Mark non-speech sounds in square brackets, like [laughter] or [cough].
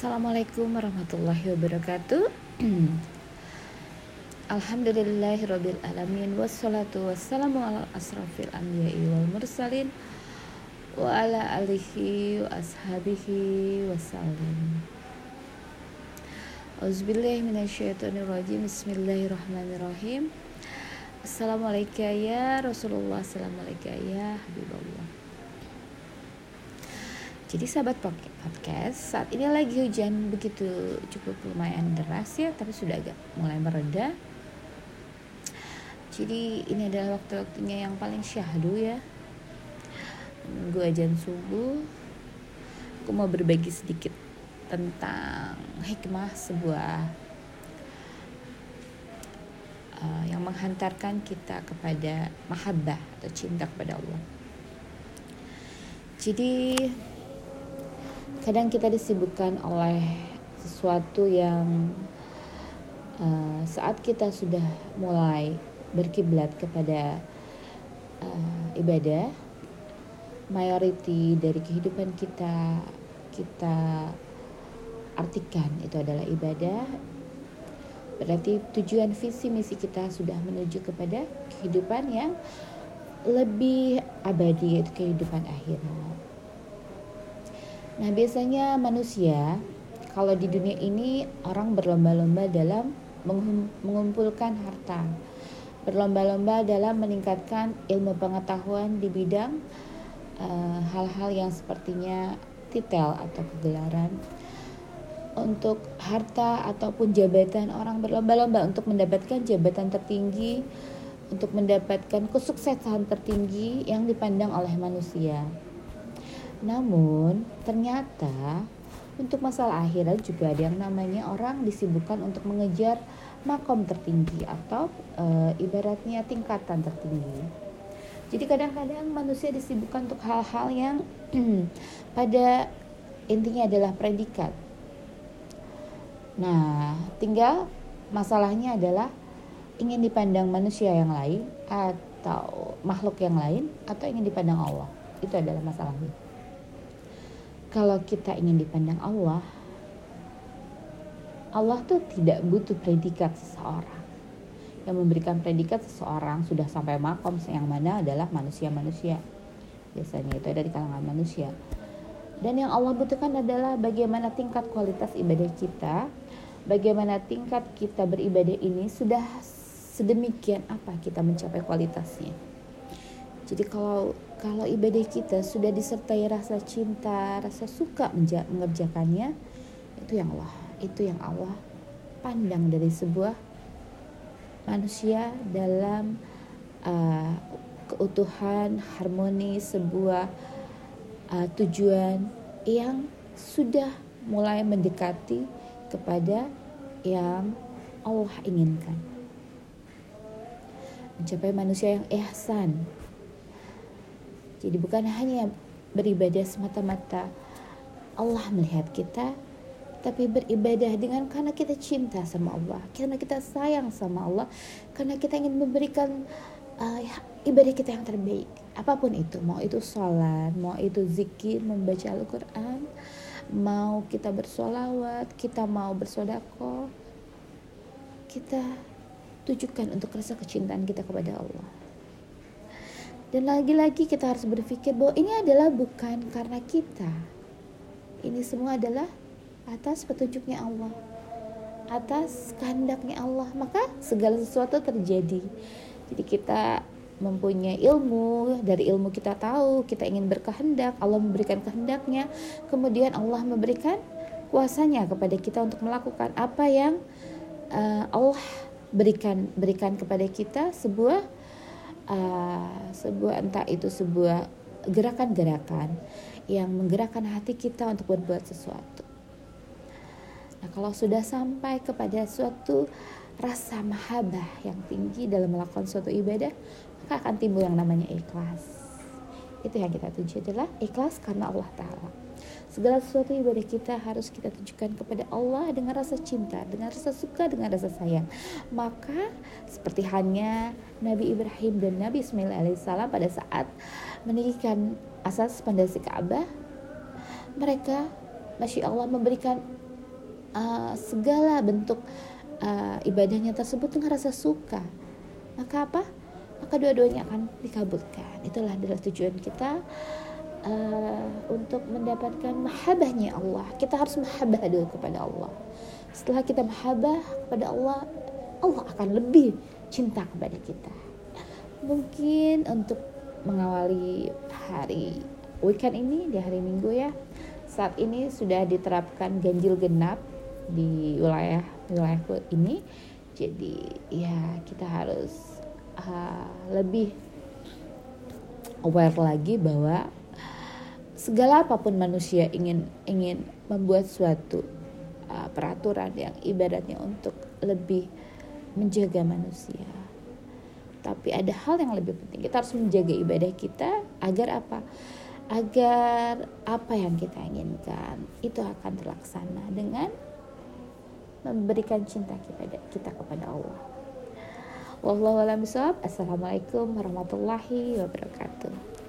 Assalamualaikum warahmatullahi wabarakatuh. [clears throat] Alhamdulillahirabbil alamin wassalatu wassalamu ala asrafil anbiya'i wal mursalin wa ala alihi wa ashabihi wasallim Auzubillahi minasyaitonirrajim. Bismillahirrahmanirrahim. Assalamualaikum ya Rasulullah. Assalamualaikum ya Habibullah jadi sahabat podcast, saat ini lagi hujan begitu cukup lumayan deras ya, tapi sudah agak mulai mereda. Jadi ini adalah waktu-waktunya yang paling syahdu ya. Gue ajan subuh. Aku mau berbagi sedikit tentang hikmah sebuah uh, yang menghantarkan kita kepada mahabbah atau cinta kepada Allah. Jadi kadang kita disibukkan oleh sesuatu yang uh, saat kita sudah mulai berkiblat kepada uh, ibadah mayoriti dari kehidupan kita kita artikan itu adalah ibadah. Berarti tujuan visi misi kita sudah menuju kepada kehidupan yang lebih abadi yaitu kehidupan akhirat Nah, biasanya manusia kalau di dunia ini orang berlomba-lomba dalam mengumpulkan harta. Berlomba-lomba dalam meningkatkan ilmu pengetahuan di bidang eh, hal-hal uh, yang sepertinya titel atau kegelaran. Untuk harta ataupun jabatan orang berlomba-lomba untuk mendapatkan jabatan tertinggi, untuk mendapatkan kesuksesan tertinggi yang dipandang oleh manusia. Namun ternyata untuk masalah akhirat juga ada yang namanya orang disibukkan untuk mengejar makom tertinggi atau e, ibaratnya tingkatan tertinggi. Jadi kadang-kadang manusia disibukkan untuk hal-hal yang [clears throat] pada intinya adalah predikat. Nah, tinggal masalahnya adalah ingin dipandang manusia yang lain atau makhluk yang lain atau ingin dipandang Allah. Itu adalah masalahnya kalau kita ingin dipandang Allah, Allah tuh tidak butuh predikat seseorang. Yang memberikan predikat seseorang sudah sampai makom yang mana adalah manusia-manusia. Biasanya itu ada di kalangan manusia. Dan yang Allah butuhkan adalah bagaimana tingkat kualitas ibadah kita, bagaimana tingkat kita beribadah ini sudah sedemikian apa kita mencapai kualitasnya. Jadi kalau kalau ibadah kita sudah disertai rasa cinta, rasa suka mengerjakannya, itu yang Allah, itu yang Allah pandang dari sebuah manusia dalam uh, keutuhan, harmoni sebuah uh, tujuan yang sudah mulai mendekati kepada yang Allah inginkan. Mencapai manusia yang ihsan, jadi bukan hanya beribadah semata-mata Allah melihat kita, tapi beribadah dengan karena kita cinta sama Allah, karena kita sayang sama Allah, karena kita ingin memberikan uh, ibadah kita yang terbaik. Apa pun itu, mau itu sholat, mau itu zikir, membaca Al-Quran, mau kita bersolawat, kita mau bersodako, kita tujukan untuk rasa kecintaan kita kepada Allah. Dan lagi-lagi kita harus berpikir bahwa ini adalah bukan karena kita. Ini semua adalah atas petunjuknya Allah. Atas kehendaknya Allah. Maka segala sesuatu terjadi. Jadi kita mempunyai ilmu, dari ilmu kita tahu, kita ingin berkehendak, Allah memberikan kehendaknya, kemudian Allah memberikan kuasanya kepada kita untuk melakukan apa yang uh, Allah berikan berikan kepada kita sebuah uh, sebuah entah itu sebuah gerakan-gerakan yang menggerakkan hati kita untuk berbuat sesuatu. Nah, kalau sudah sampai kepada suatu rasa mahabah yang tinggi dalam melakukan suatu ibadah, maka akan timbul yang namanya ikhlas. Itu yang kita tuju adalah ikhlas karena Allah Ta'ala. Segala sesuatu ibadah kita harus kita tujukan kepada Allah dengan rasa cinta, dengan rasa suka, dengan rasa sayang. Maka seperti hanya Nabi Ibrahim dan Nabi Ismail alaihissalam pada saat meninggikan asas pondasi Ka'bah, mereka Masya Allah memberikan uh, segala bentuk uh, ibadahnya tersebut dengan rasa suka. Maka apa? Maka dua-duanya akan dikabulkan. Itulah adalah tujuan kita uh, untuk mendapatkan mahabbahnya Allah. Kita harus mahabbah dulu kepada Allah. Setelah kita mahabbah kepada Allah Allah akan lebih cinta kepada kita. Mungkin untuk mengawali hari weekend ini di hari Minggu ya saat ini sudah diterapkan ganjil genap di wilayah wilayah ini. Jadi ya kita harus uh, lebih aware lagi bahwa segala apa pun manusia ingin ingin membuat suatu uh, peraturan yang ibaratnya untuk lebih menjaga manusia tapi ada hal yang lebih penting kita harus menjaga ibadah kita agar apa agar apa yang kita inginkan itu akan terlaksana dengan memberikan cinta kita kita kepada Allah. Wallahu a'lam Assalamualaikum warahmatullahi wabarakatuh.